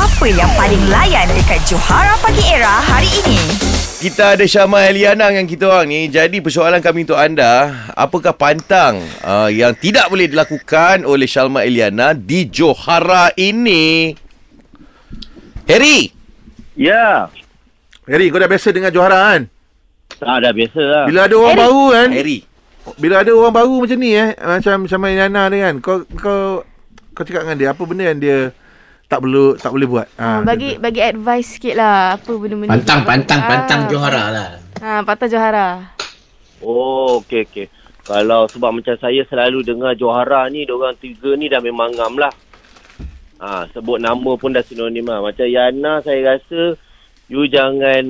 Apa yang paling layan dekat Johara Pagi Era hari ini? Kita ada Syama Eliana dengan kita orang ni. Jadi persoalan kami untuk anda, apakah pantang uh, yang tidak boleh dilakukan oleh Syalma Eliana di Johara ini? Harry, Ya. Harry, kau dah biasa dengan Johara kan? Ah, dah biasa lah. Bila ada orang Harry. baru kan? Harry. Bila ada orang baru macam ni eh, macam sama Yana ni kan, kau kau kau cakap dengan dia apa benda yang dia tak perlu tak boleh buat. Ha, bagi gitu. bagi advice sikit lah apa benda-benda Pantang, pantang, Ah. pantang Johara lah. Ha, pantang Johara. Oh, okey, okey. Kalau sebab macam saya selalu dengar Johara ni, orang tiga ni dah memang ngam lah. Ha, sebut nama pun dah sinonim lah. Macam Yana, saya rasa you jangan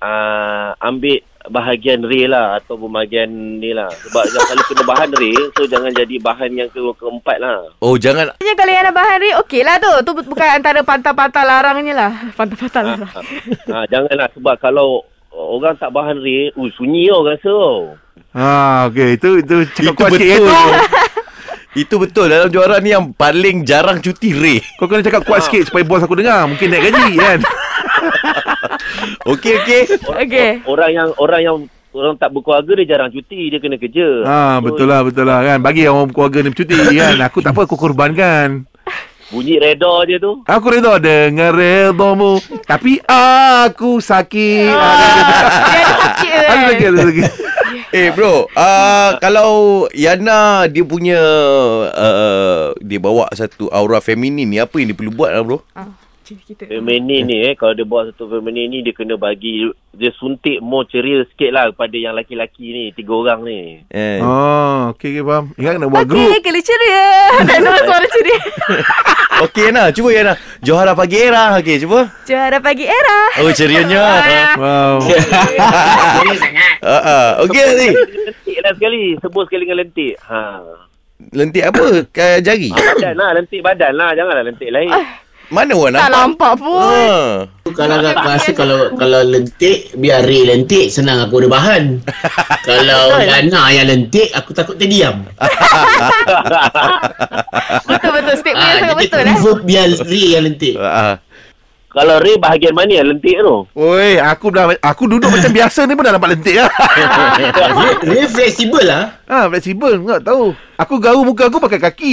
uh, ambil bahagian Ray lah ataupun bahagian ni lah. Sebab kalau kena bahan Ray, so jangan jadi bahan yang ke keempat lah. Oh, jangan Sebenarnya kalau yang nak bahan Ray, okey lah tu. Tu bu- bukan antara pantang-pantang larangnya lah. Pantang-pantang Ha, larang. ha, janganlah sebab kalau orang tak bahan Ray, uh, sunyi tau rasa tau. Ha, okey, itu itu cakap itu kuat sikit betul. itu. Itu betul dalam Johara ni yang paling jarang cuti Ray. Kau kena cakap kuat sikit supaya bos aku dengar. Mungkin naik gaji kan. Okey, okey. Orang, Okey. orang yang orang yang orang tak berkeluarga dia jarang cuti, dia kena kerja. Ha, betul lah, betul lah kan. Bagi orang keluarga ni bercuti kan. Aku tak apa, aku korbankan. Bunyi reda je tu. Aku redha dengan redamu. Tapi aku sakit. Ah, dia ada sakit Ada sakit, ada sakit. Eh bro, uh, kalau Yana dia punya uh, dia bawa satu aura feminin ni apa yang dia perlu buat lah bro? Ah, kita. Feminin ni eh Kalau dia buat satu feminin ni Dia kena bagi Dia suntik more ceria sikit lah Kepada yang laki-laki ni Tiga orang ni Eh. Oh, okey, okey, faham. Ingat kena buat grup. Okey, kena ceria. Tak nak suara ceria. Okey Yana, cuba Yana. Johara pagi era. Okey, cuba. Johara pagi era. Oh, cerianya. Wow. Sangat. Uh, uh. Okey ni. Lentik lah sekali Sebut sekali dengan lentik ha. Lentik apa? Kayak jari. Badan lah Lentik badan lah Janganlah lentik lain Mana orang Tak nampak? nampak pun. Ha. Kalau aku rasa kalau kalau lentik, biar Ray lentik, senang aku ada bahan. kalau Yana yang lentik, aku takut terdiam. Betul-betul. Statement yang Ah, sangat jadi betul eh. convert biar Ray yang lentik. Uh, Kalau Ray bahagian mana yang lentik tu Oi, aku dah aku duduk macam biasa ni pun dah nampak lentik lah. Ray, Ray fleksibel lah. ha, fleksibel enggak tahu. Aku gaul muka aku pakai kaki.